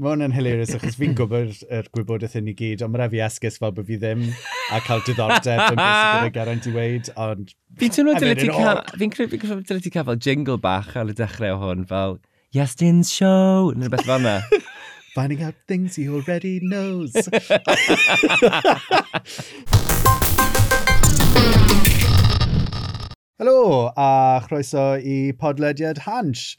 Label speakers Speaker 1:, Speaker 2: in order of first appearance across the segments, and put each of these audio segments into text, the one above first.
Speaker 1: Mae hwn yn hilarious achos fi'n gwybod yr gwybodaeth hyn i gyd, ond mae'n rhaid fi esgus fel bod fi ddim a cael diddordeb yn beth sydd wedi garant i weid, ond...
Speaker 2: Fi'n teimlo dyle ti cael, fi'n credu dyle ti cael fel jingle bach ar y dechrau o hwn, fel Justin's show, neu rhywbeth fel yna.
Speaker 1: Finding out things he already knows. Helo, a chroeso i podlediad Hans.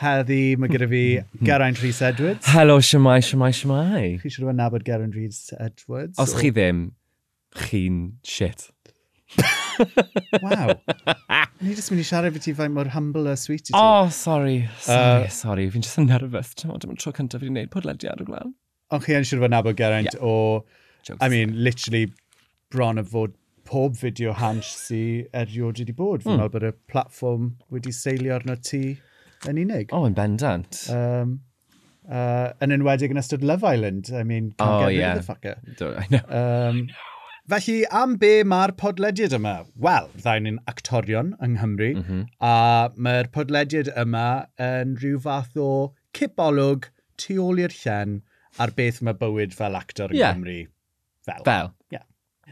Speaker 1: Heddi, mae gyda fi Geraint Rhys Edwards.
Speaker 2: Helo, siamai, siamai, siamai.
Speaker 1: Chi siarad yn nabod Geraint Rhys Edwards?
Speaker 2: Os chi ddim, chi'n shit.
Speaker 1: Waw. Ni jyst mynd i siarad beth i faint mor humble a sweet i ti.
Speaker 2: Oh, sorry. Sorry,
Speaker 1: uh,
Speaker 2: sorry. Fi'n just yn nervous. Dyma ond tro cyntaf fi wedi gwneud podlediad o glan.
Speaker 1: Ond chi yn siarad yn nabod Geraint yeah. o...
Speaker 2: Jokes.
Speaker 1: I mean, literally bron o fod pob fideo hans sy erioed wedi bod. Fi'n
Speaker 2: mm.
Speaker 1: meddwl bod y platform wedi seilio arno ti yn unig.
Speaker 2: O, oh, yn bendant.
Speaker 1: Um, uh, yn enwedig yn ystod Love Island. I mean, can't
Speaker 2: oh,
Speaker 1: get
Speaker 2: yeah.
Speaker 1: rid of the fucker.
Speaker 2: Do, I know.
Speaker 1: Um, I know. Felly, am be mae'r podlediad yma? Wel, ddawn ni'n actorion yng Nghymru, mm -hmm. a mae'r podlediad yma yn rhyw fath o cibolwg tu ôl i'r llen ar beth mae bywyd fel actor yng
Speaker 2: yeah.
Speaker 1: Nghymru fel.
Speaker 2: Fel. Yeah.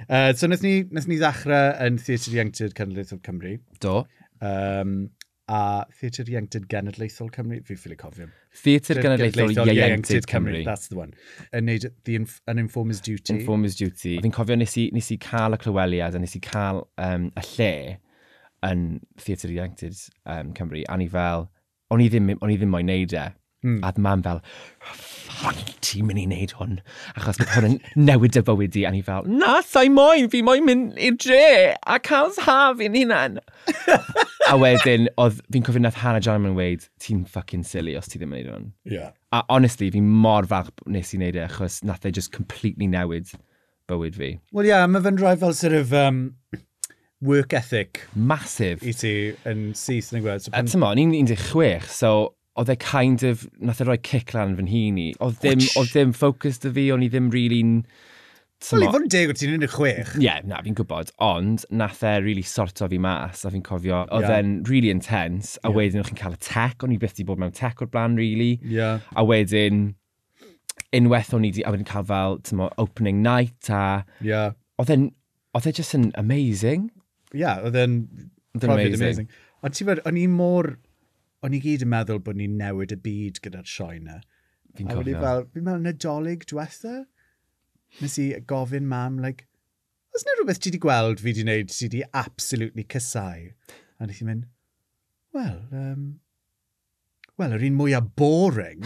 Speaker 1: Uh, so, nes ni, nes ni ddechrau yn Theatr Ieuenctid Cenedlaethol Cymru.
Speaker 2: Do.
Speaker 1: Um, a Theatr Ieuenctid Genedlaethol Cymru, fi ffili cofio.
Speaker 2: Theatr Genedlaethol Ieuenctid Cymru.
Speaker 1: That's the one. Yn neud the inf an informer's duty.
Speaker 2: Informer's duty. Fi'n cofio nes i, nes i cael y clyweliad a nes i cael um, y lle yn Theatr Ieuenctid um, Cymru, a ni fel, o'n i ddim, o'n i ddim moyn neud e,
Speaker 1: Mm.
Speaker 2: A mam fel, oh, ffog, ti'n mynd i wneud hwn. Achos mae hwn yn newid y bywyd i. A ni fel, na, sa'i moyn, fi moyn mynd i'r dre a cael haf i'n hunan. a wedyn, oedd fi'n cofio nath Hannah John yn weid, ti'n fucking silly os ti ddim yn wneud hwn.
Speaker 1: Yeah.
Speaker 2: A honestly, fi mor falch nes i wneud e, achos nath e just completely newid bywyd fi.
Speaker 1: Wel ia, yeah, mae fe'n rhai fel sort of, um, work ethic.
Speaker 2: Massive.
Speaker 1: I ti yn syth yn y gweld. So, pan...
Speaker 2: Tyma, mo, ni'n 16, so oedd e kind of, nath e roi cic lan fy hun i. Oedd ddim, oedd ddim ffocus dy fi, o'n i ddim really'n...
Speaker 1: Wel, i fod yn deg o ti'n un y chwech.
Speaker 2: Ie, yeah, na, fi'n gwybod, ond nath e really sorto fi mas, a fi'n cofio, oedd
Speaker 1: yeah.
Speaker 2: e'n really intense, a
Speaker 1: yeah.
Speaker 2: wedyn o'ch chi'n cael y tech, o'n i byth di bod mewn tech o'r blaen, really.
Speaker 1: Yeah.
Speaker 2: A wedyn, unwaith o'n i di, a wedyn cael fel, tymo, opening night, a...
Speaker 1: Yeah.
Speaker 2: Oedd e'n, oedd e just yn amazing.
Speaker 1: Ie, yeah, oedd e'n...
Speaker 2: Oedd e'n
Speaker 1: amazing.
Speaker 2: amazing.
Speaker 1: Ond ti'n meddwl, o'n i mor o'n i gyd yn meddwl bod ni'n newid y byd gyda'r sioe na.
Speaker 2: Fi'n cofio.
Speaker 1: A fel, fi'n meddwl nadolig diwetha, nes i gofyn mam, like, oes na rhywbeth ti wedi gweld fi wedi wneud sydd wedi absolutely cysau? A nes i'n mynd, wel, um, wel, yr un mwyaf boring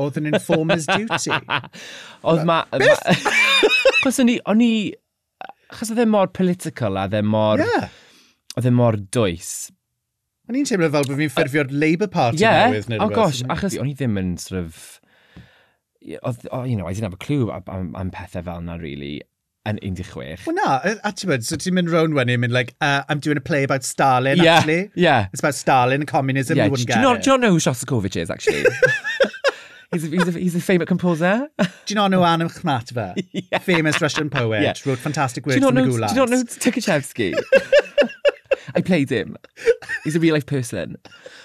Speaker 1: oedd yn informer's duty.
Speaker 2: oedd ma... Beth? Chos o'n i, o'n i, chos oedd e mor political a oedd e mor...
Speaker 1: Yeah.
Speaker 2: Oedd e mor dwys
Speaker 1: O'n i'n teimlo fel bod fi'n ffurfio'r Labour Party
Speaker 2: yeah.
Speaker 1: newydd neu
Speaker 2: oh gosh, achos o'n i ddim yn sort of... Oedd, oh, you know, I didn't have a clue am, am, am pethau fel yna, really, yn 16.
Speaker 1: Wel na, a ti'n mynd, so ti'n mynd rown wedyn, mynd like, uh, I'm doing a play about Stalin,
Speaker 2: yeah,
Speaker 1: actually.
Speaker 2: Yeah.
Speaker 1: It's about Stalin and communism,
Speaker 2: yeah,
Speaker 1: you wouldn't get
Speaker 2: not,
Speaker 1: it.
Speaker 2: Do you not know who Shostakovich is, actually? he's, a, he's, a, he's a famous composer.
Speaker 1: Do you not know Anna Khmatova?
Speaker 2: yeah.
Speaker 1: Famous Russian poet,
Speaker 2: yeah.
Speaker 1: wrote fantastic works in the
Speaker 2: know,
Speaker 1: Gulags.
Speaker 2: Do you not know Tukhachevsky? I played him. He's a real life person.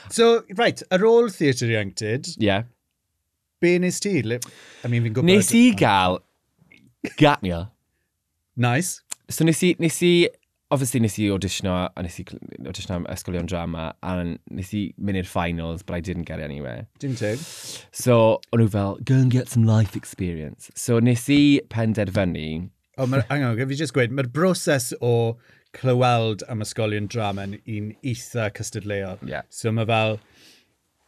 Speaker 1: So, right, ar ôl Theatr Ieuenctid,
Speaker 2: Yeah.
Speaker 1: be nes ti? I mean, fi'n gwybod...
Speaker 2: Nes i gael gatnio.
Speaker 1: Nice.
Speaker 2: So nes i, nes i, obviously nes i auditiono, a nes i cl- auditiono am ysgolion drama, a nes i mynd i'r finals, but I didn't get it anywhere.
Speaker 1: Dim teg.
Speaker 2: So, o'n nhw fel, go and get some life experience. So nes i penderfynu,
Speaker 1: O, ma, hang on, fi just gweud, mae'r broses o clyweld am ysgolion drama yn un eitha cystadleuol.
Speaker 2: Yeah.
Speaker 1: So mae fel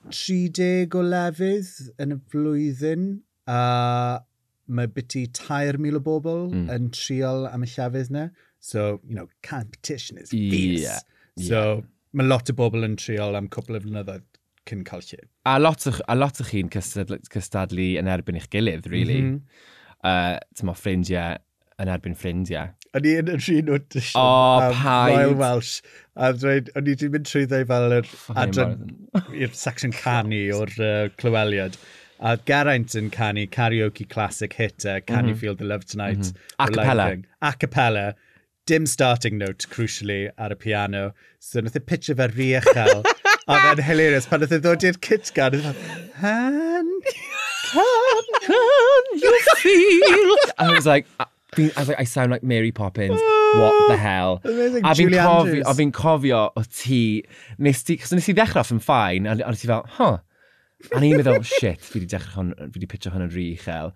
Speaker 1: 30 o lefydd yn y flwyddyn a mae biti 3,000 o bobl
Speaker 2: mm.
Speaker 1: yn triol am y llefydd yna. So, you know, competition is fierce.
Speaker 2: Yeah.
Speaker 1: So, yeah. mae lot o bobl yn triol am cwpl o flynyddoedd cyn cael lle.
Speaker 2: A lot, o, a lot o chi'n cystadlu, cystadlu yn erbyn eich gilydd, really. Mm -hmm. uh, Tyma ffrindiau yn erbyn ffrindiau
Speaker 1: o'n i yn y tri notation
Speaker 2: O,
Speaker 1: am
Speaker 2: paid.
Speaker 1: Royal Welsh. A dweud, o'n i wedi mynd trwy ddau fel yr adran i'r section canu o'r uh, clyweliad. A Geraint yn canu karaoke classic hit, uh, Can mm -hmm. You mhm. Feel the Love Tonight?
Speaker 2: Mm
Speaker 1: -hmm. Acapella. Acapella. Dim starting note, crucially, ar y piano. So nath y pitch e fe rhi uchel. a fe'n hilarious. Pan nath e ddod i'r kit gan, e and
Speaker 2: can, can you feel? I was like, I, was like, I sound like Mary Poppins. Oh, What the hell?
Speaker 1: Amazing.
Speaker 2: a fi'n cofio, a fi'n cofio o ti, nes ti, nes ti ddechrau off yn ffain, a, a ti fel, huh, a ni'n meddwl, shit, fi wedi dechrau hwn, fi wedi pitio hwn yn rhy uchel.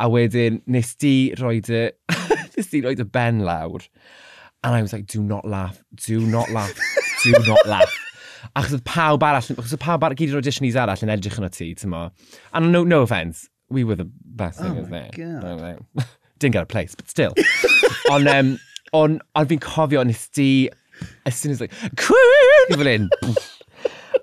Speaker 2: A wedyn, nes ti roed y, nes ti roed y ben lawr. And I was like, do not laugh, do not laugh, do not laugh. Achos oedd pawb arall, achos oedd pawb arall, gyd o'r auditionees arall yn edrych yn o ti, ti'n mo. And no, no offence, we were the best
Speaker 1: oh
Speaker 2: thing,
Speaker 1: oh
Speaker 2: isn't
Speaker 1: it?
Speaker 2: Oh my god didn't get a place, but still. on, um, on, a fi'n cofio, nes di, as soon as like, Cwyn! Fel un.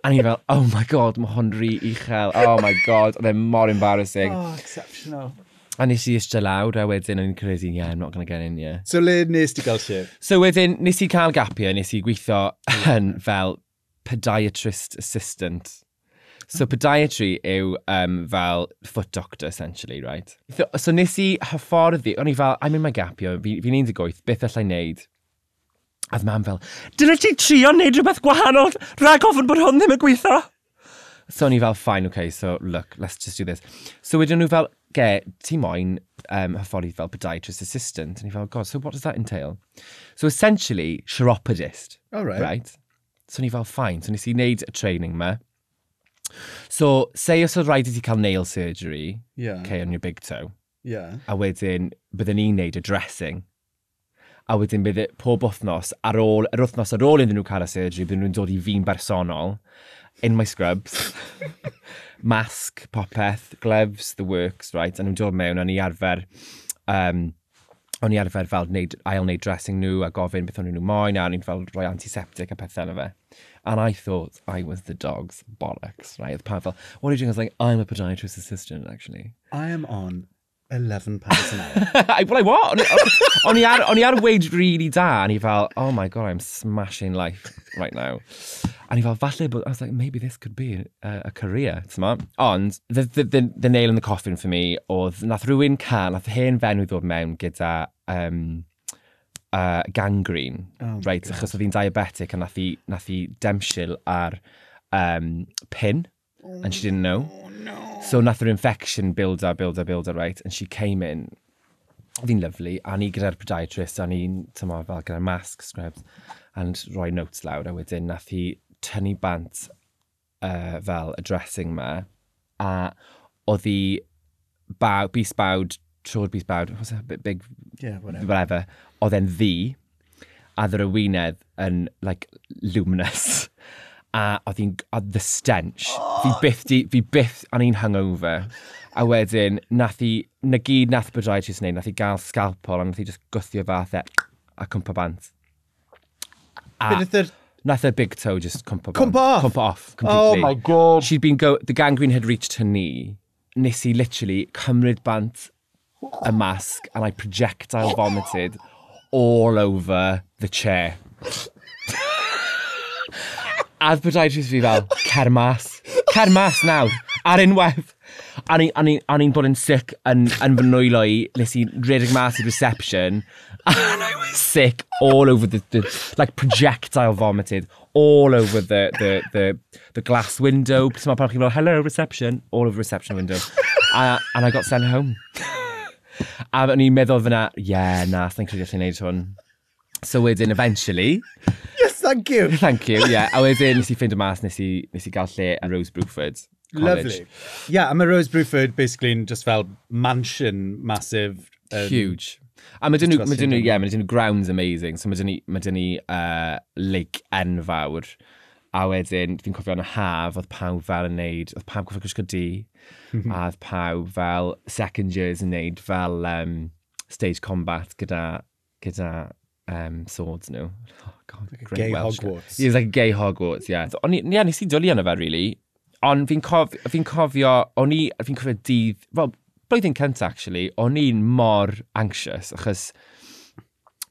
Speaker 2: A ni fel, oh my god, mae hwn rhy uchel. Oh my god, oedd e mor embarrassing.
Speaker 1: Oh, exceptional.
Speaker 2: A nes i eistedd lawr, a wedyn o'n i'n credu, yeah, I'm not going to get in, yeah.
Speaker 1: So le nes ti gael shift?
Speaker 2: So wedyn, nes i cael gapio, nes i gweithio yn fel podiatrist assistant. So podiatry yw um, fel foot doctor, essentially, right? So, so nes i hyfforddi, o'n i fel, I'm in my gapio, fi'n fi 18, beth allai wneud? A fy mam fel, dyna ti trio wneud rhywbeth gwahanol rhag ofyn bod hwn ddim yn gweithio. So o'n i fel, fine, okay, so look, let's just do this. So wedyn nhw fel, ge, ti moyn um, hyfforddi fel podiatrist assistant. And i fel, god, so what does that entail? So essentially, chiropodist.
Speaker 1: All right.
Speaker 2: Right? So o'n i fel, fine. So nes i wneud y training ma. So, say os oedd rhaid i ti cael nail surgery,
Speaker 1: yeah.
Speaker 2: okay, on your big toe,
Speaker 1: yeah.
Speaker 2: a wedyn byddwn ni'n neud y dressing, a wedyn bydd e, pob wythnos ar ôl, yr wythnos ar ôl iddyn nhw cael y surgery, byddwn nhw'n dod i fi'n bersonol, in my scrubs, mask, popeth, gloves, the works, right, a nhw'n dod mewn a ni arfer um, o'n i arfer fel wneud, ail wneud dressing nhw a gofyn beth o'n nhw moyn a o'n i'n fel rhoi antiseptic a pethau yna fe. And I thought I was the dog's bollocks, right? Oedd pawb fel, what are you doing? I was like, I'm a podiatrist assistant, actually.
Speaker 1: I am on 11 pounds an hour.
Speaker 2: I, well, I what? O'n i ar, on i ar wage really da, and he fel, oh my god, I'm smashing life right now. And he fel, falle but I was like, maybe this could be a, a career, ti'n Ond, the, the, the, the nail in the coffin for me oedd, nath rhywun cael, nath hen fenw ddod mewn gyda um, uh, gangrene,
Speaker 1: oh
Speaker 2: right, achos oedd hi'n diabetic a nath hi, nath hi demsil ar um, pin and she didn't know.
Speaker 1: Oh, no.
Speaker 2: So nath her infection build up, build up, build up, right? And she came in, fi'n lyflu, a ni gyda'r podiatrist, a ni'n, tyma, fel gyda'r mask, scrubs, and roi notes lawr, a wedyn nath hi tynnu bant uh, fel y dressing ma, a oedd hi baw, bus bawd, trod bus bawd, what's bit big,
Speaker 1: yeah, whatever,
Speaker 2: whatever oedd e'n ddi, a ddyr y wynedd yn, like, luminous a oedd hi'n, oedd the stench. Oh. Fi byth, di, fi byth, o'n i'n hungover. A wedyn, nath i, na gyd nath bydrai ti'n gwneud, nath i gael scalpel, a nath i just gwythio fath e, a cwmpa bant. A
Speaker 1: Beth
Speaker 2: nath her big toe just cwmpa bant.
Speaker 1: Cwmpa off?
Speaker 2: Cwmpa off, completely.
Speaker 1: Oh my god.
Speaker 2: She'd been go, the gangrene had reached her knee. Nes i literally cymryd bant a mask, and I projectile vomited all over the chair. A byddai rhywbeth fi fel, cer mas. Cer mas nawr, ar unwedd. A ni'n bod yn sick yn, yn fy nwylo i, nes i redeg mas i reception, and I was sick all over the, the like projectile vomited all over the, the, the, the glass window. So mae parch chi'n fel, hello, reception, all over reception window. and, and I got sent home. a o'n i'n meddwl fyna, yeah, na, sa'n credu allai'n neud hwn. So wedyn, eventually,
Speaker 1: Thank you.
Speaker 2: Thank you, ie. Yeah. A wedyn nes i ffeind y mas, nes i, nes i gael lle yn Rose Bruford. College.
Speaker 1: Lovely. Yeah, a mae Rose Bruford basically yn just fel mansion massive. Um,
Speaker 2: Huge. A mae dyn nhw, mae dyn nhw, ie, mae dyn nhw grounds amazing. So mae dyn nhw, mae dyn uh, lake enfawr. A wedyn, fi'n cofio yn y haf, oedd pawb fel yn neud, oedd pawb gofio gwisgo di, a oedd pawb fel second years yn neud fel um, stage combat gyda, gyda um, swords nhw. God,
Speaker 1: gay
Speaker 2: Welsh.
Speaker 1: Hogwarts.
Speaker 2: He was like gay Hogwarts, yeah. Ond yeah, nes i dwlu yna fe, really. Ond fi'n cof, fi cofio, o'n i, fi'n cofio dydd, well, blwyddyn cynt, actually, o'n i'n mor anxious, achos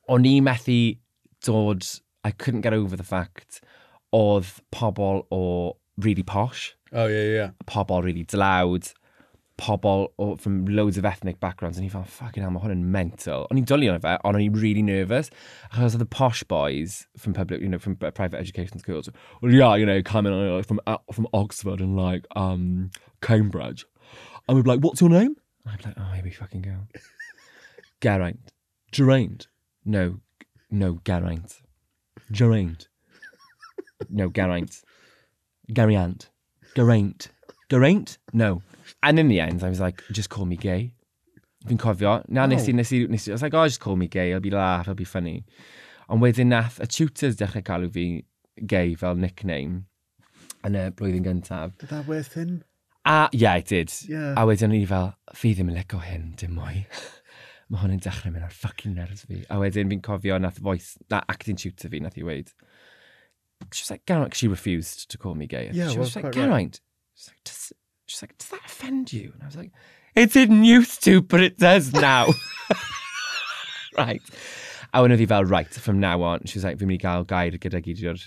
Speaker 2: o'n i methu dod, I couldn't get over the fact, oedd pobl o really posh.
Speaker 1: Oh, yeah, yeah.
Speaker 2: Pobl really dlawd. Pobl o, from loads of ethnic backgrounds, and he felt, fucking hell, mae hwn yn mental. O'n i'n dwlu yna fe, ond o'n i'n really nervous, achos oedd the posh boys from public, you know, from private education schools, well, yeah, you know, coming uh, from, uh, from Oxford and like, um, Cambridge. And we'd be like, what's your name? And I'd be like, oh, here we fucking go. Geraint. Geraint. No, no, Geraint. Geraint. No, Geraint. Geraint. Geraint. Geraint? No. And in the end, I was like, just call me gay. Fi'n cofio. Na, nes i, oh. nes i, nes i, I was like, oh, just call me gay, it'll be laugh, it'll be funny. Ond wedyn nath y tutors dechrau galw fi gay fel nickname yn y blwyddyn gyntaf.
Speaker 1: Did that worth hyn?
Speaker 2: A, yeah, it did.
Speaker 1: Yeah.
Speaker 2: A wedyn ni fel, fi ddim yn lego hyn, dim mwy. Mae hwn yn dechrau mynd ar fucking nerves fi. A wedyn fi'n cofio nath voice, na acting tutor fi nath i weid. She was like, Geraint, she refused to call me gay.
Speaker 1: Yeah,
Speaker 2: she was like,
Speaker 1: Geraint, right.
Speaker 2: She's like, she's like, does that offend you? And I was like, it didn't used to, but it does now. right. A wedyn oedd hi fel, right, from now on. She was like, fi'n mynd i gael gair gyda gidiwr.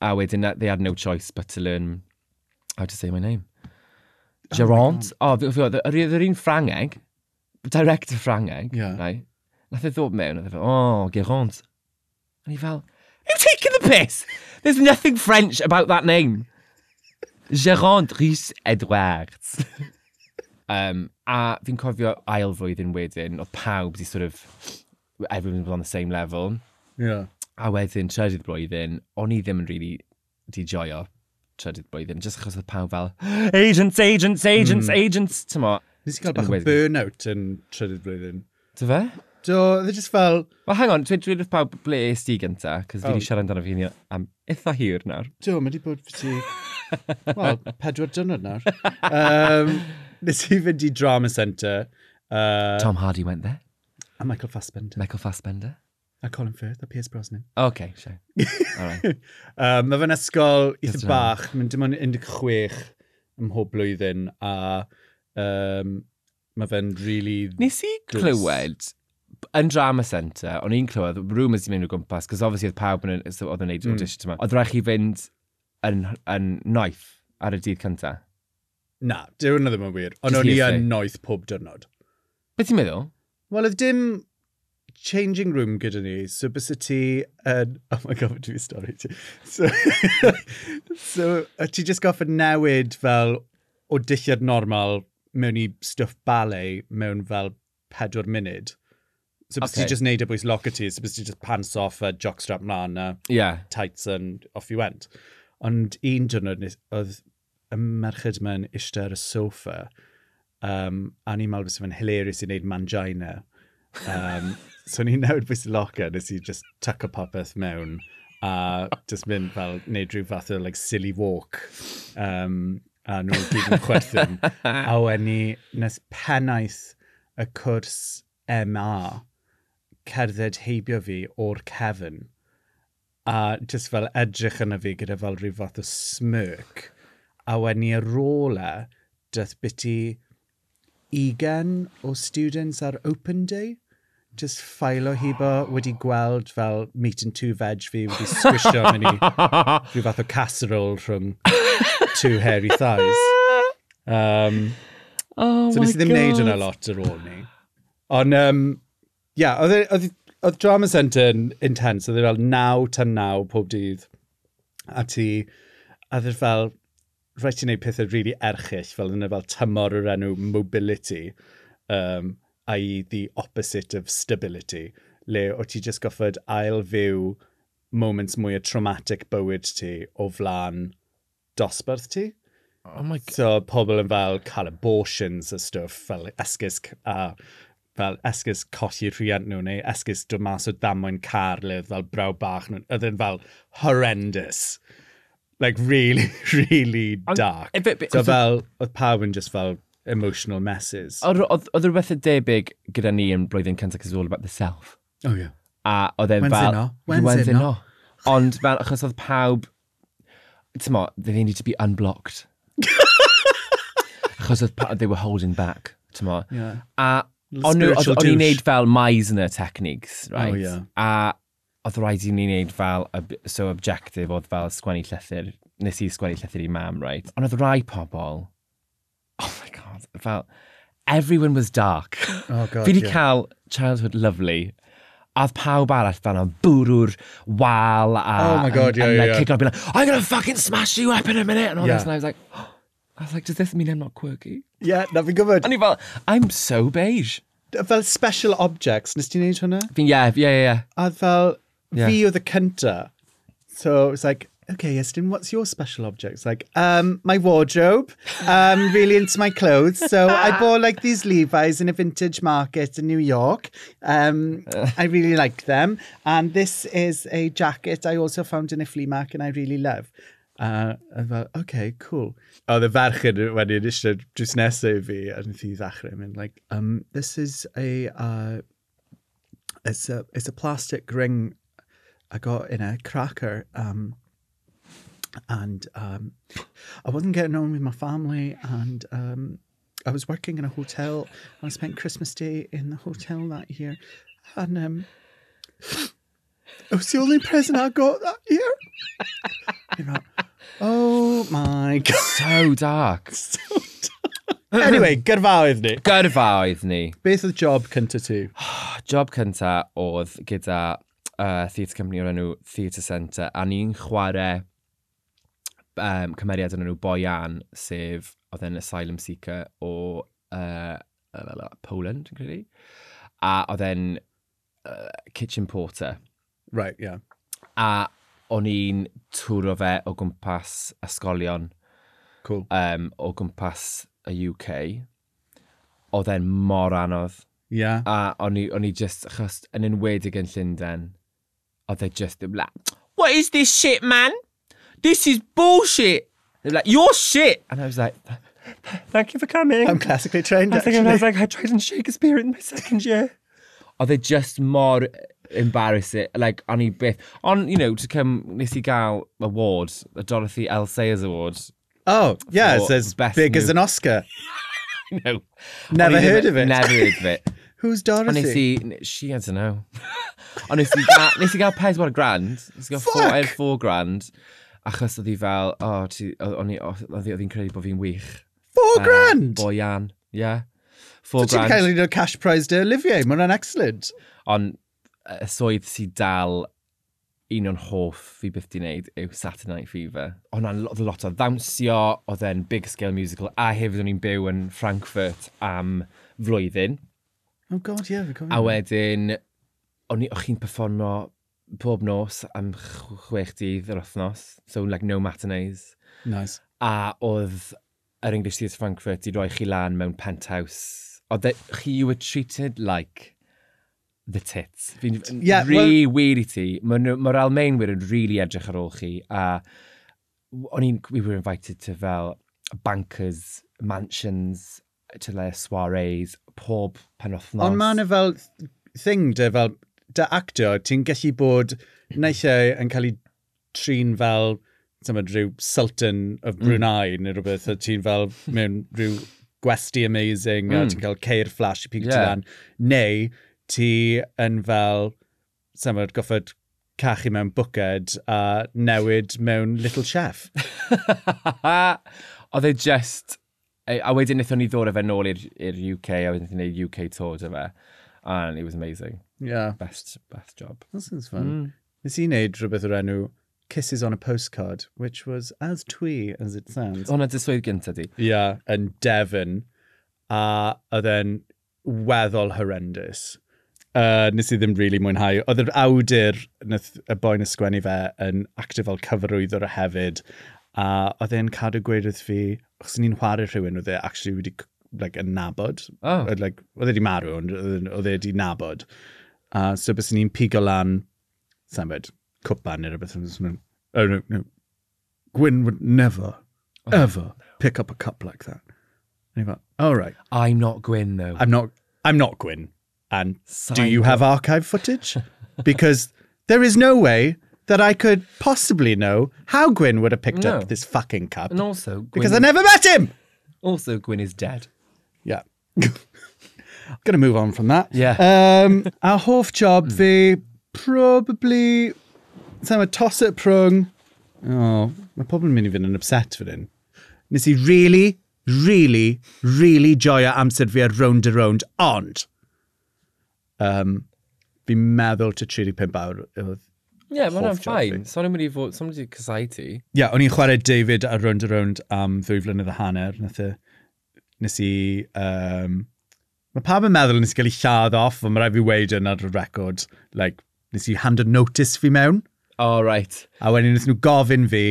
Speaker 2: A wedyn, na- they had no choice but to learn how to say my name. Gerant. Oh, oedd oh, yr yr un Ffrangeg, director Ffrangeg,
Speaker 1: Yeah.
Speaker 2: right? Nath e ddod mewn, nath e fel, oh, Gerant. And he fel, you taking the piss? There's nothing French about that name. Gérant Rhys Edwards. um, a fi'n cofio ail flwyddyn wedyn, oedd pawb di sort of, everyone was on the same level.
Speaker 1: Yeah.
Speaker 2: A wedyn, trydydd blwyddyn, o'n i ddim yn really di joio trydydd blwyddyn, just achos oedd pawb fel, agents, agents, agents, mm. agents, tymo.
Speaker 1: Nes i gael bach o burnout yn trydydd blwyddyn.
Speaker 2: Dy fe?
Speaker 1: Do, they e just fel...
Speaker 2: Well, hang on, dwi'n dweud wrth pawb ble es ti gynta, cos
Speaker 1: oh.
Speaker 2: fi wedi siarad amdano fi hynny am eitha hir nawr.
Speaker 1: Do, mae wedi bod fi ti... Wel, pedwar dynod nawr. um, nes i fynd i Drama Centre. Uh,
Speaker 2: Tom Hardy went there.
Speaker 1: A Michael Fassbender.
Speaker 2: Michael Fassbender.
Speaker 1: A Colin Firth, a Piers Brosnan.
Speaker 2: OK, sure. All right.
Speaker 1: um, mae fe'n ysgol eitha bach, mae'n dim ond 16 ym mhob blwyddyn, a um, mae fe'n really...
Speaker 2: Nes i glywed yn drama centre, o'n i'n clywed, rumours di mynd o gwmpas, cos obviously oedd pawb yn oedd yn neud
Speaker 1: mm.
Speaker 2: audition yma. Oedd rhaid chi fynd yn, yn noeth ar y dydd cynta?
Speaker 1: Na, dyw hwnna ddim yn wir. Ond o'n i yn noeth pob dyrnod.
Speaker 2: Beth ti'n meddwl?
Speaker 1: Wel, oedd dim changing room gyda ni, so bys y ti yn... Oh my god, dwi'n stori ti. So, so ti just goffa newid fel o dillad normal mewn i stwff ballet mewn fel pedwar munud. So bys
Speaker 2: okay.
Speaker 1: ti just neud y bwys locker ti, so bys ti just pants off a jockstrap mlaen a
Speaker 2: yeah.
Speaker 1: tights and off you went. Ond un diwrnod oedd y merched mewn eistedd ar y sofa, um, a ni'n meddwl bys fe'n hilarious i wneud mangina. Um, so ni'n newid bwys locker, nes i just tuck o popeth mewn a just mynd fel neud rhyw fath o like, silly walk. Um, a nhw'n gyd yn chwerthin. a wedyn ni nes pennaeth y cwrs MA cerdded heibio fi o'r cefn a just fel edrych yna fi gyda fel rhyw fath o smirk a wen ni ar ôl e dyth biti ugen o students ar open day just ffailo hibo wedi gweld fel meat and two veg fi wedi sgwisio mewn i rhyw fath o casserole rhwng two hairy thighs. Um,
Speaker 2: oh
Speaker 1: so nes i ddim
Speaker 2: God.
Speaker 1: neud yna lot ar ôl ni. Ond um, yeah, e, oedd, oedd drama centre yn intense, oedd e fel naw tan naw pob dydd. A ti, a oedd e fel, rhaid ti'n gwneud pethau rili really erchill, fel yna fel tymor o'r enw mobility, um, i the opposite of stability, le o ti just goffod ail fyw moments mwy o traumatic bywyd ti o flan dosbarth ti.
Speaker 2: Oh my God.
Speaker 1: So pobl yn fel cael abortions a stwff, fel esgus a fel esgus colli rhiant nhw neu esgus dod mas o damwain car le fel braw bach nhw. Oedden fel horrendous. Like, really, really dark.
Speaker 2: And, bit, bit,
Speaker 1: so fel, oedd pawb yn just fel emotional messes.
Speaker 2: Oedd rhywbeth y debyg gyda ni yn blwyddyn cyntaf cys all about the self.
Speaker 1: Oh, yeah.
Speaker 2: A oedd e'n fel...
Speaker 1: Wednesday no.
Speaker 2: Ond fel, achos oedd pawb... Ti'n mo, they needed to be unblocked. achos oedd pawb, they were holding back. Ti'n mo.
Speaker 1: Yeah.
Speaker 2: A O'n i'n neud fel Meisner techniques, oh, right?
Speaker 1: Oh, yeah.
Speaker 2: A oedd rhaid i ni wneud fel, so objective oedd fel sgwennu llythyr, nes i sgwennu llythyr i mam, right? Ond oedd rai pobl, oh my god, fel, everyone was dark.
Speaker 1: Oh god,
Speaker 2: Fi wedi
Speaker 1: yeah.
Speaker 2: cael childhood lovely, a pawb arall fan o'n bwrw'r wal a...
Speaker 1: Oh my god, yeah,
Speaker 2: and,
Speaker 1: yeah.
Speaker 2: Like,
Speaker 1: yeah.
Speaker 2: Kick like, I'm gonna fucking smash you up in a minute, and all
Speaker 1: yeah.
Speaker 2: this, and I was like, oh, I was like, does this mean I'm not quirky?
Speaker 1: Yeah, na fi'n gwybod.
Speaker 2: And he felt, I'm so beige.
Speaker 1: Fel special objects, nes ti'n neud hwnna?
Speaker 2: Yeah, yeah, yeah, yeah.
Speaker 1: A fel,
Speaker 2: Yeah.
Speaker 1: fi oedd y cynta. So it's like, okay, Estyn, what's your special objects? Like, um, my wardrobe. Um, really into my clothes. So I bought like these Levi's in a vintage market in New York. Um, I really like them. And this is a jacket I also found in a flea market and I really love. A fel, okay, cool. Oedd y ferched wedyn eisiau drws nesaf fi, a wnaeth i ddechrau mynd, like, um, this is a, uh, it's a, it's a plastic ring I got in a cracker. Um, and um, I wasn't getting on with my family, and um, I was working in a hotel. And I spent Christmas Day in the hotel that year, and um, it was the only present I got that year. You know, Oh my god.
Speaker 2: So dark. so dark.
Speaker 1: anyway, gyrfaoedd ni.
Speaker 2: Gyrfaoedd ni.
Speaker 1: Beth oedd job cynta ti?
Speaker 2: job cynta oedd gyda uh, theatre company o'r enw Theatre Centre a ni'n chwarae um, cymeriad yn enw Boyan, sef oedd yn asylum seeker o uh, Poland, yn credu. A oedd e'n uh, kitchen porter.
Speaker 1: Right, yeah.
Speaker 2: A o'n i'n twro fe o gwmpas ysgolion
Speaker 1: cool.
Speaker 2: um, o gwmpas y UK. Oedd e'n mor anodd.
Speaker 1: Yeah.
Speaker 2: A o'n i, o'n i just, achos yn enwedig yn Llundain, oedd e just yn like, what is this shit, man? This is bullshit. They were like, you're shit. And I was like, thank you for coming.
Speaker 1: I'm classically trained,
Speaker 2: I think actually. I was like, I tried in Shakespeare in my second year. Oedd e just mor embarrassing. Like, o'n i byth... On, you know, to come... Nes i gael award, y Dorothy L. Sayers Award.
Speaker 1: Oh, yeah, it says
Speaker 2: best
Speaker 1: big
Speaker 2: new...
Speaker 1: as an Oscar.
Speaker 2: no.
Speaker 1: Never heard of it.
Speaker 2: Never heard of it.
Speaker 1: Who's Dorothy?
Speaker 2: Ond nes i... She, I don't know. Ond nes i gael, nes i gael pedwar grand. Nes i gael four, er four grand. Achos oedd hi fel, o, oh, ti, o'n i, oedd hi'n credu bod fi'n wych.
Speaker 1: Four
Speaker 2: uh,
Speaker 1: grand?
Speaker 2: Boyan, yeah. Four
Speaker 1: so
Speaker 2: grand.
Speaker 1: Ti'n cael un cash prize to Olivier, mae hwnna'n excellent.
Speaker 2: Ond y swydd sy'n dal un o'n hoff fi byth di wneud yw Saturday Night Fever. Ond oedd lot lot o ddawnsio, oedd e'n big scale musical, a hefyd o'n i'n byw yn Frankfurt am flwyddyn.
Speaker 1: Oh god, yeah,
Speaker 2: fi
Speaker 1: cofio.
Speaker 2: A wedyn, o'n i'n performo pob nos am chwech dydd yr wythnos, so like no matinees.
Speaker 1: Nice.
Speaker 2: A oedd yr English Theatre Frankfurt i roi chi lan mewn penthouse. Oedd e, chi, you were treated like the tits. Fi'n
Speaker 1: yeah,
Speaker 2: rhi well... wir i ti. Mae'r ma Almaenwyr yn really edrych ar ôl chi. A o'n i'n, we were invited to fel bankers, mansions, to le soirees, pob penwthnos.
Speaker 1: Ond mae yna fel thing, de, fel, da actio, ti'n gallu bod naill yn cael ei trin fel tymod, rhyw sultan of mm. Brunei mm. neu rhywbeth, a ti'n fel mewn rhyw gwesti amazing, mm. a ti'n cael ceir flash i pig yeah.
Speaker 2: ti
Speaker 1: lan. Neu, ti yn fel, samod, goffod cachu mewn bwced a newid mewn Little Chef.
Speaker 2: Oedd e just... E, a wedyn wnaethon ni ddod â fe nôl i'r UK, a wedyn wnaethon ni UK tour dy fe. And it was amazing.
Speaker 1: Yeah.
Speaker 2: Best, best job.
Speaker 1: That sounds fun. Mm. Nes i wneud rhywbeth o'r enw Kisses on a Postcard, which was as twee as it sounds.
Speaker 2: Hwna dyswyd gynta di.
Speaker 1: Yeah, yn Devon. A oedd e'n weddol horrendous uh, nes i ddim really mwynhau. Oedd yr awdur, nath y boi'n ysgwennu fe, yn actio fel cyfarwyddwr o hefyd, a oedd e'n cadw gweud wrth fi, os ni'n chwarae rhywun, oedd e actually wedi like, yn nabod.
Speaker 2: Oh.
Speaker 1: Oedd, like, oedd e wedi marw, oedd e wedi nabod. A uh, so bys ni'n pigo lan, sa'n bed, cwpan neu rhywbeth. Oh, no, no. Gwyn would never, oh, ever no. pick up a cup like that. And he went, all right.
Speaker 2: I'm not Gwyn, though.
Speaker 1: I'm not, I'm not Gwyn. And do
Speaker 2: Sign
Speaker 1: you have archive footage? because there is no way that I could possibly know how Gwyn would have picked
Speaker 2: No.
Speaker 1: up this fucking cup.
Speaker 2: And also, Gwyn,
Speaker 1: because I never met him.
Speaker 2: also Gwyn is dead.
Speaker 1: Yeah. I'm Gonna move on from that.
Speaker 2: Yeah.
Speaker 1: Um, our hoff job fi, probably, so a toss it prwng. Oh, mae pobl yn mynd i fynd yn upset fan hyn. Nes i really, really, really joio amser fi ar round a round, ond Um, fi'n meddwl to 35 awr oedd Ie, yeah, mae'n
Speaker 2: ffain. So ni'n mynd i fod, so, so'n mynd i cysau ti.
Speaker 1: Ie, yeah, o'n i'n chwarae David ar round a round am ddwy flynedd a hanner. Nath y, nes i, um, mae pawb yn meddwl nes i gael ei lladd off, ond mae rhaid fi weid yn ar y record, like, nes i hand a notice fi mewn.
Speaker 2: O, oh, right.
Speaker 1: A wedyn nes nhw gofyn fi,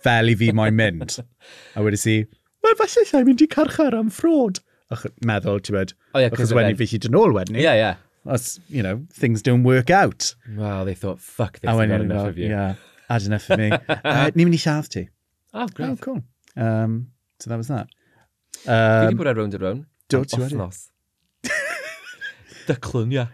Speaker 1: fel i fi moyn mynd. a wedyn si, wel falle llai mynd i carchar am ffrod meddwl, ti'n bod,
Speaker 2: oh, yeah,
Speaker 1: achos wedyn fi hyd yn ôl wedyn ni.
Speaker 2: Yeah, yeah.
Speaker 1: Os, you know, things don't work out.
Speaker 2: Well, they thought, fuck this, I've
Speaker 1: had
Speaker 2: enough of you.
Speaker 1: Yeah, had enough of me. uh, ni'n mynd i lladd ti.
Speaker 2: Oh, great.
Speaker 1: Oh, cool. Um, so that was that.
Speaker 2: Um, fi wedi bod ar round ar round.
Speaker 1: Do, ti wedi?
Speaker 2: Dyclwn, ia.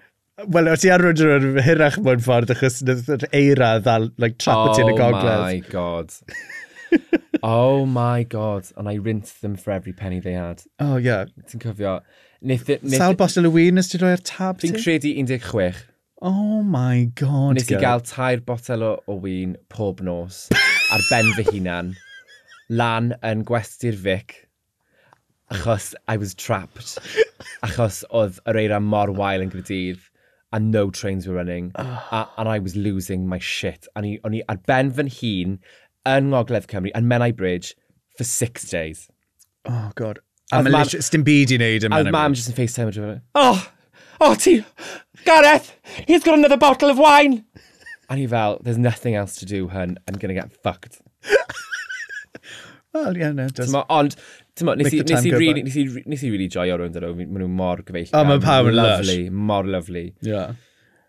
Speaker 1: Wel, o ti ar rownd ar rownd hirach mewn ffordd achos yr eira ddal, like, trap oh, ti yn y
Speaker 2: oh,
Speaker 1: gogledd.
Speaker 2: Oh my god. oh my god. And I rinsed them for every penny they had.
Speaker 1: Oh, yeah.
Speaker 2: Ti'n cofio. Nith, nith,
Speaker 1: Sal Bostel y win ys ti roi'r tab ti?
Speaker 2: Fi'n credu 16.
Speaker 1: Oh my god.
Speaker 2: Nes i gael tair botel o, o wyn pob nos ar ben fy hunan. Lan yn gwesty'r fic. Achos I was trapped. Achos oedd yr eira mor wael yn gyda'r and no trains were running, oh. a, and I was losing my shit. A o'n i ar ben fy hun yn Ngogledd Cymru, yn Menai Bridge, for six days.
Speaker 1: Oh, God. A mae Lish, sdim byd i wneud yn
Speaker 2: Menai
Speaker 1: Bridge.
Speaker 2: A mam just yn FaceTime with Oh, oh ti, Gareth, he's got another bottle of wine. And he fel, there's nothing else to do, hun. I'm going to get fucked.
Speaker 1: Wel, ie,
Speaker 2: ne. Ond, Tyma, nes i, nes i, really, nes, i, nes i really joio rwy'n dod o, maen nhw mor gyfeillgar.
Speaker 1: O, oh, mae pawb yn lush.
Speaker 2: Lovely, mor lovely.
Speaker 1: Yeah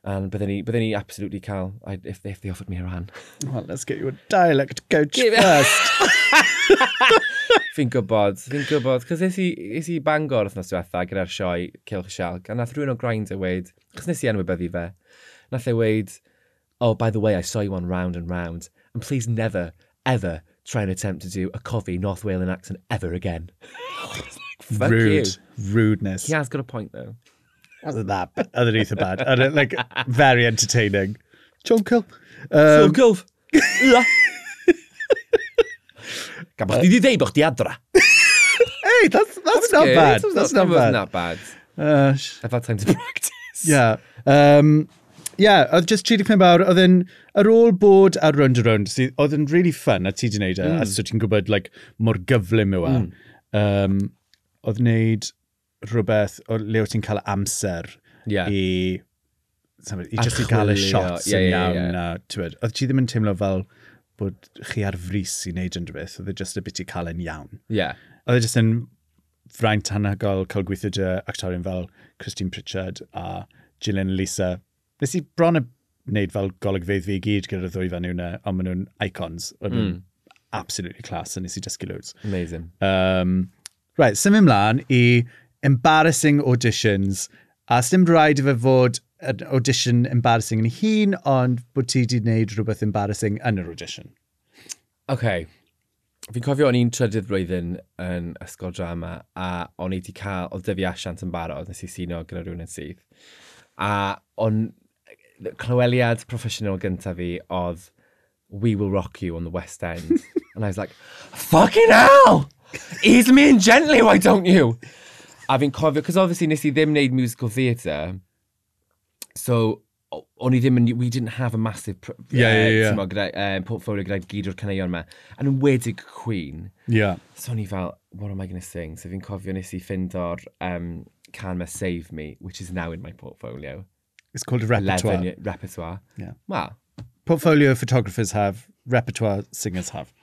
Speaker 2: and bydden ni, bydden ni absolutely cael, I, if, if they offered me a ran.
Speaker 1: Well, let's get you a dialect coach first.
Speaker 2: fi'n gwybod, fi'n gwybod, cos nes i, nes i bangor wrthnos diwetha gyda'r sioe Cilch Sialc, a nath rhywun o Grind a e weid, cos nes i enwybyddu fe, nath e weid, oh, by the way, I saw you on Round and Round, and please never, ever try and attempt to do a coffee North Wales accent ever again. like,
Speaker 1: Rude.
Speaker 2: You.
Speaker 1: Rudeness.
Speaker 2: He has got a point, though
Speaker 1: that oedd yn eitha bad. Oedd like, very entertaining. John Culp. Um,
Speaker 2: John Culp. Ia. Gan bod ni wedi dweud bod chdi adra.
Speaker 1: hey, that's, that's, that's not
Speaker 2: good.
Speaker 1: bad. That's,
Speaker 2: that's
Speaker 1: not, bad.
Speaker 2: not bad.
Speaker 1: Uh,
Speaker 2: I've had time to practice.
Speaker 1: Yeah. Um, yeah, oedd just 35 awr, oedd yn, ar ôl bod ar round a round, oedd yn really fun a ti di wneud e, mm. a so ti'n gwybod like, mor gyflym yw e. Mm. Um, oedd wneud rhywbeth o le wyt ti'n cael amser
Speaker 2: yeah.
Speaker 1: i, sefyd, i just i gael y shots
Speaker 2: yeah,
Speaker 1: yn
Speaker 2: yeah,
Speaker 1: iawn. Yeah, yeah. Tywed, oedd ti ddim yn teimlo fel bod chi ar frys i wneud unrhyw beth, oedd e just y bit i cael yn iawn.
Speaker 2: Yeah.
Speaker 1: Oedd e just yn fraint anhygol cael gweithio dy actorion fel Christine Pritchard a Gillian Lisa. Nes i bron y wneud fel golygfeidd fi i gyd gyda'r ddwy fan yna, ond maen nhw'n icons. Oedd mm. absolutely class, a nes i dysgu loads.
Speaker 2: Amazing.
Speaker 1: Um, right, symud ymlaen i embarrassing auditions. A sdim rhaid i fe fod yn audition embarrassing yn hun, ond bod ti wedi gwneud rhywbeth embarrassing yn yr audition.
Speaker 2: OK. Fi'n cofio o'n i'n trydydd blwyddyn yn ysgol drama a o'n i wedi cael, oedd dyfu asiant yn barod, nes i sino gyda rhywun yn syth. A o'n clyweliad proffesiynol gyntaf fi oedd We Will Rock You on the West End. and I was like, fucking hell! Ease me in gently, why don't you? A fi'n cofio, cos obviously nes i ddim wneud musical theatre, so o'n i ddim yn, we didn't have a massive
Speaker 1: Ie, ie, ie.
Speaker 2: t'mo, gyda, um, portfolio gyda gyd o'r caneuon yma. Yn enwedig Queen.
Speaker 1: Yeah.
Speaker 2: So o'n i fel, what am I going to sing? So fi'n cofio nes i ffindo'r um, can ma Save Me, which is now in my portfolio.
Speaker 1: It's called a repertoire.
Speaker 2: 11 repertoire.
Speaker 1: Yeah.
Speaker 2: Well,
Speaker 1: Portfolio photographers have, repertoire singers have.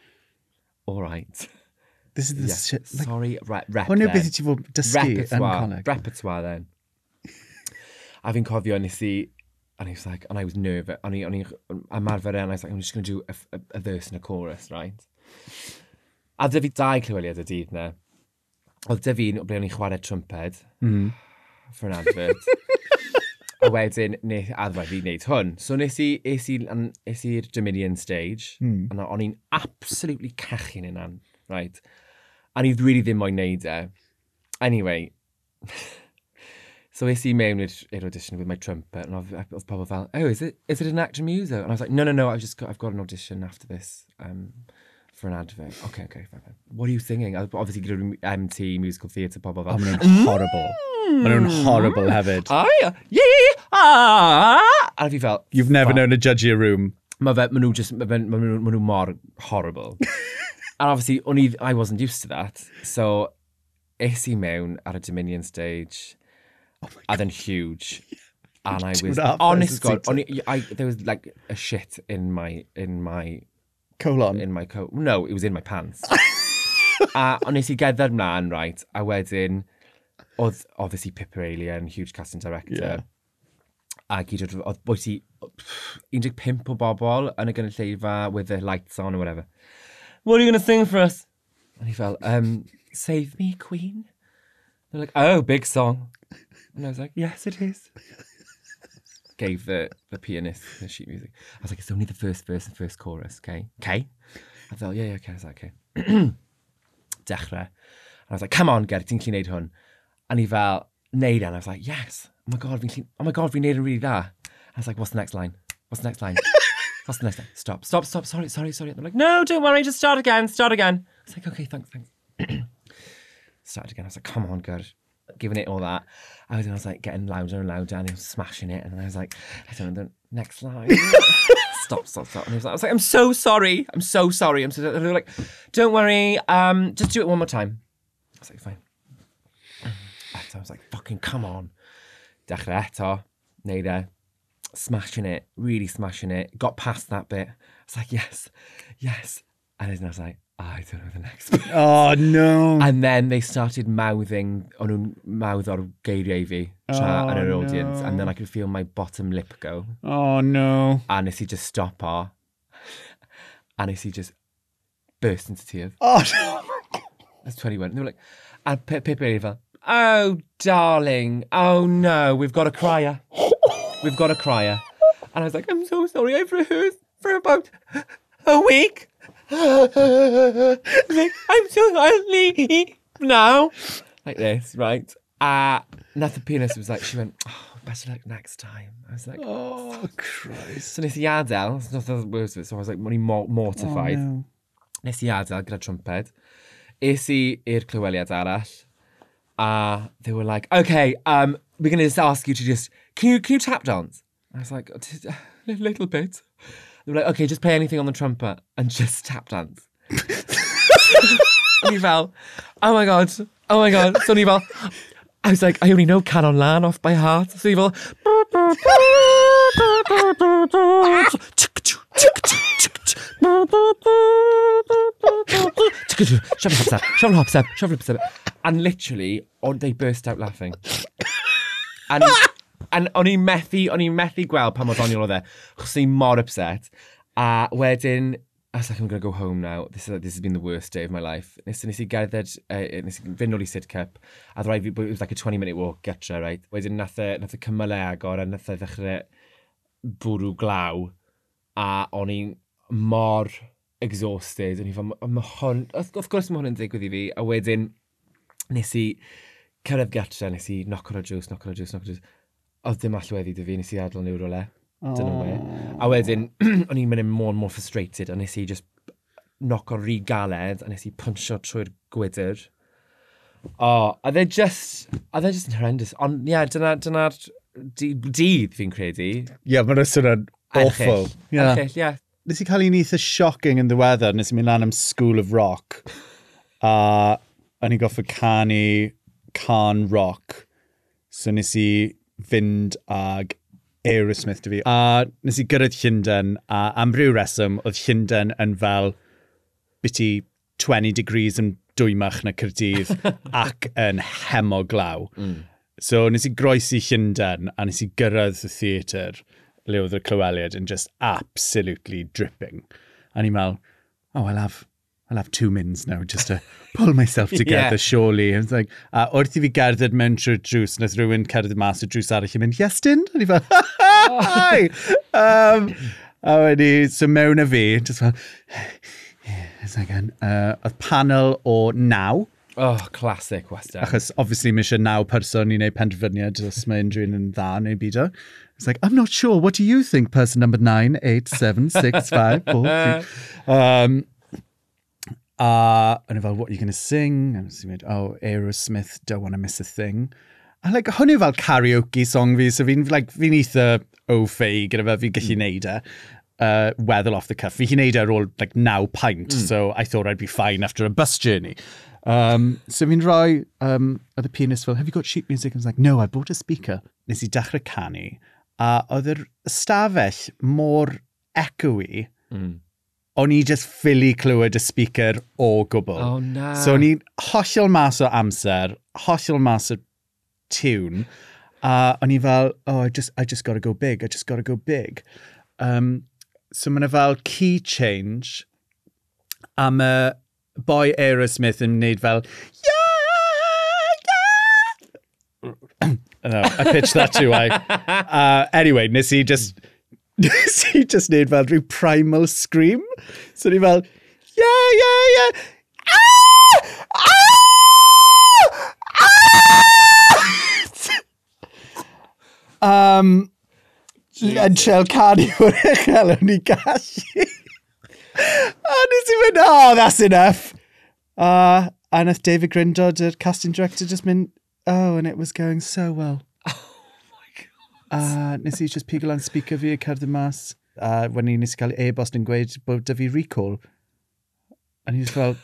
Speaker 2: all right.
Speaker 1: This is the
Speaker 2: yes.
Speaker 1: shit. Like,
Speaker 2: Sorry, right, rep
Speaker 1: Hwn yw beth i ti fod dysgu yn coleg.
Speaker 2: Repertoire then. a fi'n cofio nes i, and I was like, and I was nervous, and I, and I, ymarfer and I was like, I'm just going to do a, a, a verse and a chorus, right? A dy fi dau clyweliad y dydd na. Oedd dy fi'n ble o'n i'n chwarae trumped
Speaker 1: mm. Mm-hmm.
Speaker 2: for an advert. a wedyn, nes, a ddweud fi wneud hwn. So nes i, es i'r Dominion stage,
Speaker 1: mm.
Speaker 2: a o'n i'n absolutely cachu'n unan, right? A he's really ddim moyn neud e. Anyway, so es i mewn i'r audition with my trumpet, and oedd oedd pobl fel, oh, is it, is it an actor muso? And I was like, no, no, no, I've just got, I've got an audition after this. Um, for an advert. Okay, okay, fine, fine. What are you singing? Uh, Obviously, gyda rhyw MT, musical theatre, pobl fel.
Speaker 1: maen nhw'n horrible. Maen nhw'n horrible hefyd.
Speaker 2: Yeah, yeah, yeah, ah! A fi fel,
Speaker 1: You've never known a judge your room.
Speaker 2: mae fe, ma nhw just, ma, fe, ma, nhw, ma nhw mor horrible. And obviously, o'n i, I wasn't used to that. So, es i mewn ar y Dominion stage. Oh a then huge. and I was, honest God, on, I, there was like a shit in my, in my...
Speaker 1: Colon?
Speaker 2: In my coat. No, it was in my pants. a o'n nes i gerdded mlaen, right, a wedyn, oedd, obviously, Pippa Alien, huge casting director.
Speaker 1: Yeah.
Speaker 2: A gyd oedd, oedd bwyty 15 o bobl yn y gynulleidfa with the lights on or whatever. What are you going to sing for us? And he felt, um, Save Me, Queen. They're like, oh, big song. And I was like, yes, it is. Gave the, the pianist the sheet music. I was like, it's only the first verse and first chorus, okay? Okay? I thought, yeah, yeah, okay. I was like, okay. Dechrau. And I was like, come on, Gerd, ti'n gallu neud hwn. And he fel, neud. And I was like, yes. Oh my god, fi'n gallu, oh my god, fi'n neud yn really da. I was like, what's the next line? What's the next line? What's the next thing? Stop, stop, stop, sorry, sorry, sorry. And they're like, no, don't worry, just start again, start again. I was like, okay, thanks, thanks. Started again. I was like, come on, good. Giving it all that. I was, I was like getting louder and louder and he was smashing it. And I was like, I don't know, the next line. stop, stop, stop. And he was like, I was like, I'm so sorry. I'm so sorry. I'm so, and they were like, don't worry. Um, just do it one more time. I was like, fine. So I was like, fucking come on. Dechrau eto. Neud e. Smashing it. Really smashing it. Got past that bit. I was like, yes, yes. And then I was like, I don't know the next bit.
Speaker 1: Oh, no.
Speaker 2: And then they started mouthing, o'n a mouth o'r geiriau fi tra
Speaker 1: Oh,
Speaker 2: yn yr audience.
Speaker 1: no.
Speaker 2: And then I could feel my bottom lip go.
Speaker 1: Oh, no.
Speaker 2: A nes i just stop o. A nes i just burst into tears.
Speaker 1: Oh, no.
Speaker 2: That's 21. And they were like, and Pip Pip oh, darling, oh no, we've got a crier. We've got a crier. And I was like, I'm so sorry, I've rehearsed for about a week. like, I'm so I'll now. Like this, right? Uh, Nathan Penis was like, she went, oh, better luck next time. I was like,
Speaker 1: Oh, Christ.
Speaker 2: so nes i adael, not the worst of it, so I was like, o'n i mor-
Speaker 1: Oh,
Speaker 2: mortified.
Speaker 1: no.
Speaker 2: Nes i adael gyda trumped. Es i i'r clyweliad arall. Uh, they were like, okay, um, we're going to just ask you to just, can you, can you tap dance? I was like, a little bit. They were like, okay, just play anything on the trumpet and just tap dance. he fell, oh my God, oh my God. So he fell, I was like, I only know Canon Lan off by heart. So he fell, shovel hop step, shovel hop step, shovel hop step. And literally, on, they burst out laughing. And, and o'n i'n methu, o'n i'n methu gweld pan mae Doniol o dde, chos i'n mor upset. A wedyn, I was like, I'm going to go home now. This, is, this has been the worst day of my life. Nes, nes i gerdded, uh, nes i fynd nôl i Sidcup, a ddrai fi, it was like a 20 minute walk getra, right? Wedyn nath e, nath e cymylau e agor, a nath e ddechrau bwrw glaw, a o'n i'n mor exhausted, o'n i fel, mae hon, wrth gwrs mae hwn yn digwydd i fi, a wedyn nes i cyrraedd gartre, nes i knock ar y drws, knock ar y drws, knock ar y drws, oedd dim allweddi dy fi, nes i adal yn rwle, dyna we. A wedyn, o'n i'n mynd yn more and more frustrated, a nes i just knock o'r rhy galed, a nes i puncho trwy'r gwydr. Oh, a they're just, a they're just yn horrendous. Ond, ie, yeah, dyna, dyna'r dyna dydd fi'n credu.
Speaker 1: Ie, yeah, mae'n rhestr yn awful.
Speaker 2: Erchill,
Speaker 1: yeah.
Speaker 2: erchill, ie.
Speaker 1: Yeah nes i cael un eitha shocking yn ddiweddar, nes i mynd lan am School of Rock, a o'n i'n goffa canu can rock, so nes i fynd ag Aerosmith dy fi. A nes i gyrraedd Llundain, a am ryw reswm, oedd Llundain yn fel biti 20 degrees yn dwymach na Cyrdydd ac yn hemoglaw. Mm. So nes i groesi Llundain, a nes i gyrraedd y theatr le oedd y clyweliad yn just absolutely dripping. A ni'n meddwl, oh, I'll have, I'll have two mins now just to pull myself together,
Speaker 2: yeah.
Speaker 1: surely. And it's like, a wrth i fi gerdded mewn trwy'r drws, nath rhywun cerdded mas y drws arall i mynd, yes, dyn? A ni fel, hi! um, a wedi, so mewn a fi, just fel, it's like, an, uh, oedd panel o naw,
Speaker 2: Oh, classic western.
Speaker 1: Achos, obviously, mi eisiau naw person i wneud penderfyniad os mae unrhyw un yn dda neu byd o. It's like, I'm not sure, what do you think, person number 9, 8, 7, 6, 5, 4, 3? Um, a, yn fel, what are you going to sing? And she went, oh, Aerosmith, don't want to miss a thing. A like, hwn yw fel karaoke song fi, so fi'n like, fi eitha o-fei gyda fe, fi'n gallu hmm. neud e. Uh, weddle off the cuff. Fi hi'n neud e ar ôl like, naw pint, mm. so I thought I'd be fine after a bus journey. Um, so fi'n rhoi um, oedd y pianist fel, have you got sheet music? I was like, no, I bought a speaker. Nes i dechrau canu, a oedd yr stafell mor echoey,
Speaker 2: mm.
Speaker 1: o'n i just ffili clywed y speaker o gwbl.
Speaker 2: Oh, na.
Speaker 1: So o'n i'n hollol mas o amser, hollol mas o tune, a o'n i fel, oh, I just, I just gotta go big, I just gotta go big. Um, so mae'n fel key change am y boi Aerosmith yn wneud fel, yeah, yeah. no, I pitched that too high. Uh, anyway, nes i just, nes i just fel rhyw primal scream. So ni fel, yeah, yeah, yeah. Ah! Ah! um, yn siel canu o'r uchel gallu. Ac i mynd, oh, that's enough. Uh, a nath David Grindod, yr casting director, just mynd, oh, and it was going so well. Oh my god. Uh, nes i just pigol lan speaker fi a cerdd y mas. A uh, when i nes i cael e-bost yn gweud bod dy fi recall. A ni just fel,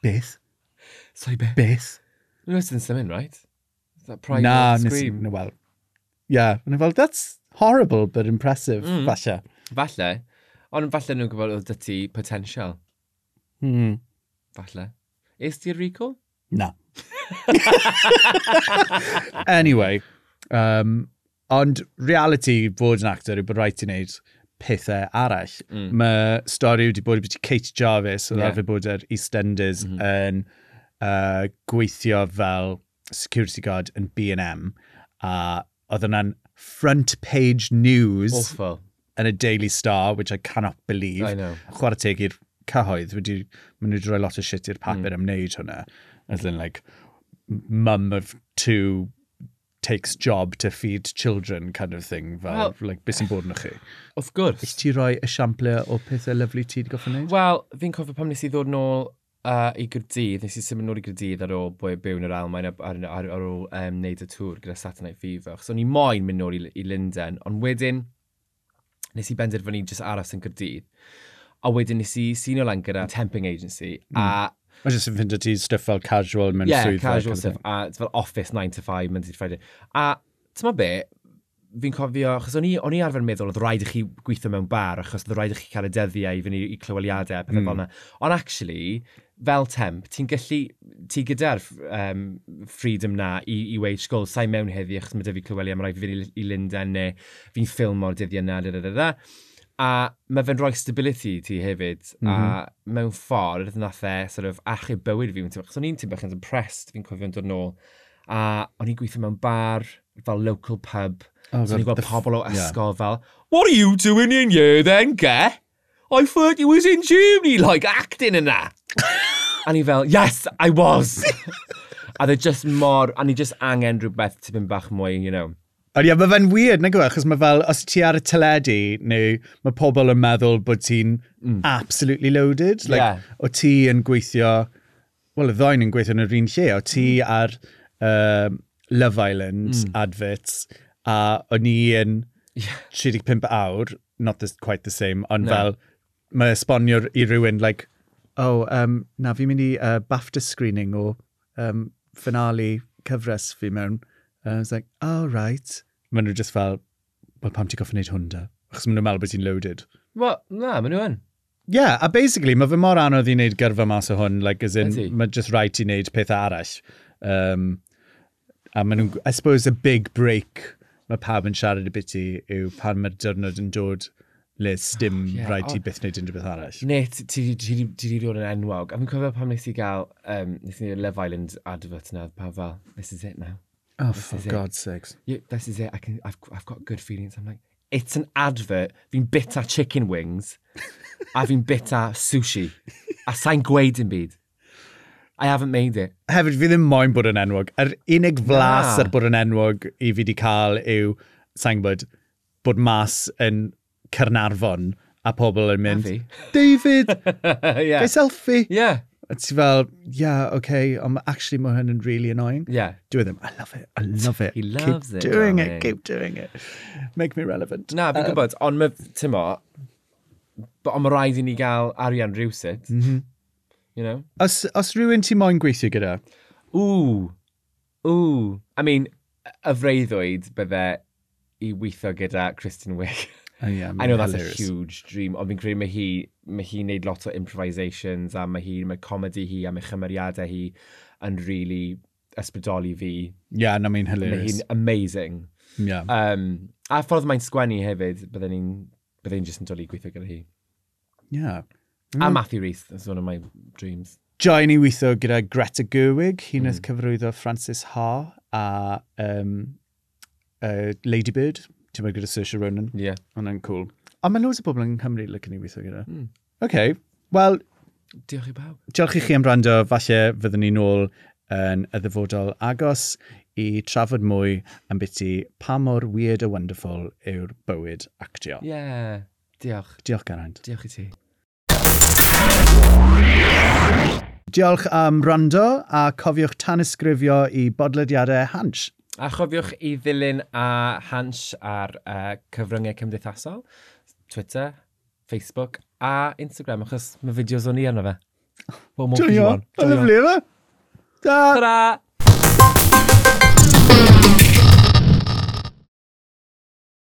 Speaker 1: beth?
Speaker 2: Sorry, beth?
Speaker 1: Beth?
Speaker 2: No, it's in seven, right? Is that
Speaker 1: private nah,
Speaker 2: scream?
Speaker 1: No, well, yeah. And I'm fel, that's horrible, but impressive, mm. falle.
Speaker 2: Falle. Ond falle nhw'n gwybod oedd dy ti potensial.
Speaker 1: Hmm.
Speaker 2: Falle. Is ti'r recall?
Speaker 1: Na. anyway, um, ond reality fod yn actor yw bod rhaid ti wneud pethau arall. Mm. Mae stori wedi bod beth Kate Jarvis, oedd yeah. arfer bod yr EastEnders mm -hmm. yn uh, gweithio fel security guard yn B&M, a oedd yna'n front page news.
Speaker 2: Awful
Speaker 1: yn y Daily Star, which I cannot believe.
Speaker 2: I know.
Speaker 1: Chwarae teg i'r cyhoedd, wedi, maen nhw wedi rhoi lot o shit i'r papur mm. am wneud hwnna. As in, like, mum of two takes job to feed children kind of thing, fel,
Speaker 2: well,
Speaker 1: like, beth sy'n bod yn chi?
Speaker 2: Of gwrs.
Speaker 1: Is ti roi esiamplau o pethau lyflu ti wedi goffa wneud?
Speaker 2: Wel, fi'n cofio pam nes i ddod nôl uh, i Gyrdydd, nes i symud nôl i Gyrdydd ar ôl bwy byw yn yr Almain ar, ar, ar, ar ôl um, neud y tŵr gyda Saturday Night Fever. So, o'n i moyn mynd nôl i, i Linden, ond wedyn nes i benderfynu just aros yn Cyrdydd. A wedyn nes i sino lan gyda temping agency. Mm. A
Speaker 1: Mae jyst yn fynd ti stuff fel casual mewn
Speaker 2: yeah,
Speaker 1: swydd.
Speaker 2: casual stuff. A fel office 9 to 5, Monday to Friday. A tyma be, fi'n cofio, achos o'n i, on i arfer meddwl oedd rhaid i chi gweithio mewn bar, achos oedd rhaid i chi cael y dyddiau i fynd i, i clyweliadau, pethau mm. fel yna. Ond actually, fel temp, ti'n gallu, ti gyda'r um, freedom na i, i weid sgol, sa'i mewn heddi achos mae dy fi clyweli am rai fi fynd i, i Lundain neu fi'n ffilm o'r dyddiau na, da, da, da, da. A mae fe'n rhoi stability ti hefyd, mm -hmm. a mhm. mewn ffordd nath e sort of achub bywyd fi, achos o'n i'n ti'n bach yn depressed, fi'n cofio'n dod nôl, a o'n i'n gweithio mewn bar, fel local pub,
Speaker 1: oh,
Speaker 2: so o'n i'n gweld pobl o ysgol yeah. fel, what are you doing in here then, ge? I thought you was in Germany, like, acting and that. a ni fel, yes, I was. a dde just mor, a ni just angen rhywbeth tipyn bach mwy, you know.
Speaker 1: Ond ie, mae fe'n weird, nag yw, e? achos mae fel, os ti ar y teledu, neu mae pobl yn meddwl bod ti'n mm. absolutely loaded. Like,
Speaker 2: yeah.
Speaker 1: o ti yn gweithio, wel, y ddoen yn gweithio yn yr un lle, o ti mm. ar um, Love Island mm. adverts, a o'n i yn
Speaker 2: yeah.
Speaker 1: 35 awr, not this, quite the same, ond
Speaker 2: no.
Speaker 1: fel, mae esbonio i rywun, like, oh, um, na, fi'n mynd i uh, BAFTA screening o um, finale cyfres fi mewn. Uh, I was like, oh, right. Maen nhw just fel, well, pam ti'n goffi wneud hwn da? Achos maen nhw'n meddwl bod ti'n loaded.
Speaker 2: Wel, na, maen nhw yn.
Speaker 1: Yeah, a basically, mae fy mor anodd i wneud gyrfa mas o hwn, like, as in, mae just right i wneud pethau arall. Um, a maen nhw'n, I suppose, a big break mae pawb yn siarad y biti yw pan mae'r diwrnod yn dod le dim
Speaker 2: oh,
Speaker 1: yeah. rhaid ti byth wneud unrhyw beth arall.
Speaker 2: Ne, ti wedi rhywun yn enwog. A fi'n cofio pam nes i gael, um, nes i Love Island advert yna, pa fel, this is it now.
Speaker 1: Oh,
Speaker 2: this
Speaker 1: for God's sakes.
Speaker 2: Yeah, this is it. I can, I've, I've got good feelings. I'm like, it's an advert. Fi'n bita chicken wings a fi'n bita sushi. A sa'n gweud yn byd. I haven't made it.
Speaker 1: Hefyd, fi ddim moyn bod yn enwog. Yr unig flas ar bod yn enwog i fi wedi cael yw, sa'n gwybod, bod mas yn Cernarfon a pobl yn mynd, David,
Speaker 2: yeah.
Speaker 1: gai selfie.
Speaker 2: Yeah.
Speaker 1: A ti fel, yeah, okay, I'm actually mae hyn yn really annoying.
Speaker 2: Yeah.
Speaker 1: Do it them. I love it, I love it.
Speaker 2: He loves
Speaker 1: keep
Speaker 2: it.
Speaker 1: Keep doing
Speaker 2: darling.
Speaker 1: it, keep doing it. Make me relevant.
Speaker 2: Na, fi'n um, gwybod, ond mae, ti'n mo, ond mae rhaid i ni gael arian rhywsut. Mm -hmm. You know?
Speaker 1: Os, os rhywun ti moyn gweithio gyda?
Speaker 2: Ww, ww. I mean, y freuddwyd bydde i weithio gyda Kristen Wiig.
Speaker 1: Oh, yeah,
Speaker 2: I know that's a huge dream, ond fi'n credu mae hi, mae hi'n neud lot o improvisations a mae hi, mae comedy hi a mae chymeriadau hi yn really ysbrydoli fi.
Speaker 1: Yeah, na no,
Speaker 2: mae'n
Speaker 1: hilarious.
Speaker 2: Mae hi'n amazing.
Speaker 1: Yeah.
Speaker 2: Um, a ffordd mae'n sgwennu hefyd, bydden ni'n bydden ni'n just yn dod i gweithio gyda hi.
Speaker 1: Yeah. Mm.
Speaker 2: A Matthew Reith, that's one of my dreams.
Speaker 1: Joy ni weithio gyda Greta Gerwig, hi'n mm. cyfrwyddo Francis Ha a um, uh, Lady Bird, ti'n meddwl gyda Saoirse Ronan? Ie.
Speaker 2: Yeah.
Speaker 1: Hwna'n cool. A mae loads o bobl yng Nghymru lycan ni weithio gyda.
Speaker 2: Mm.
Speaker 1: OK, wel...
Speaker 2: Diolch i bawb.
Speaker 1: Diolch i chi am rando. Falle fyddwn ni nôl yn y ddyfodol agos i trafod mwy am biti pa mor weird a wonderful yw'r bywyd actio.
Speaker 2: Ie, yeah. diolch.
Speaker 1: Diolch Geraint.
Speaker 2: Diolch i ti.
Speaker 1: Diolch am rando a cofiwch tanysgrifio i bodlediadau Hans
Speaker 2: A chofiwch i ddilyn a hans ar uh, cyfryngau cymdeithasol, Twitter, Facebook a Instagram, achos mae fideos o'n i arno fe.
Speaker 1: Joio, lyflu fe. Ta!
Speaker 2: Ta-da!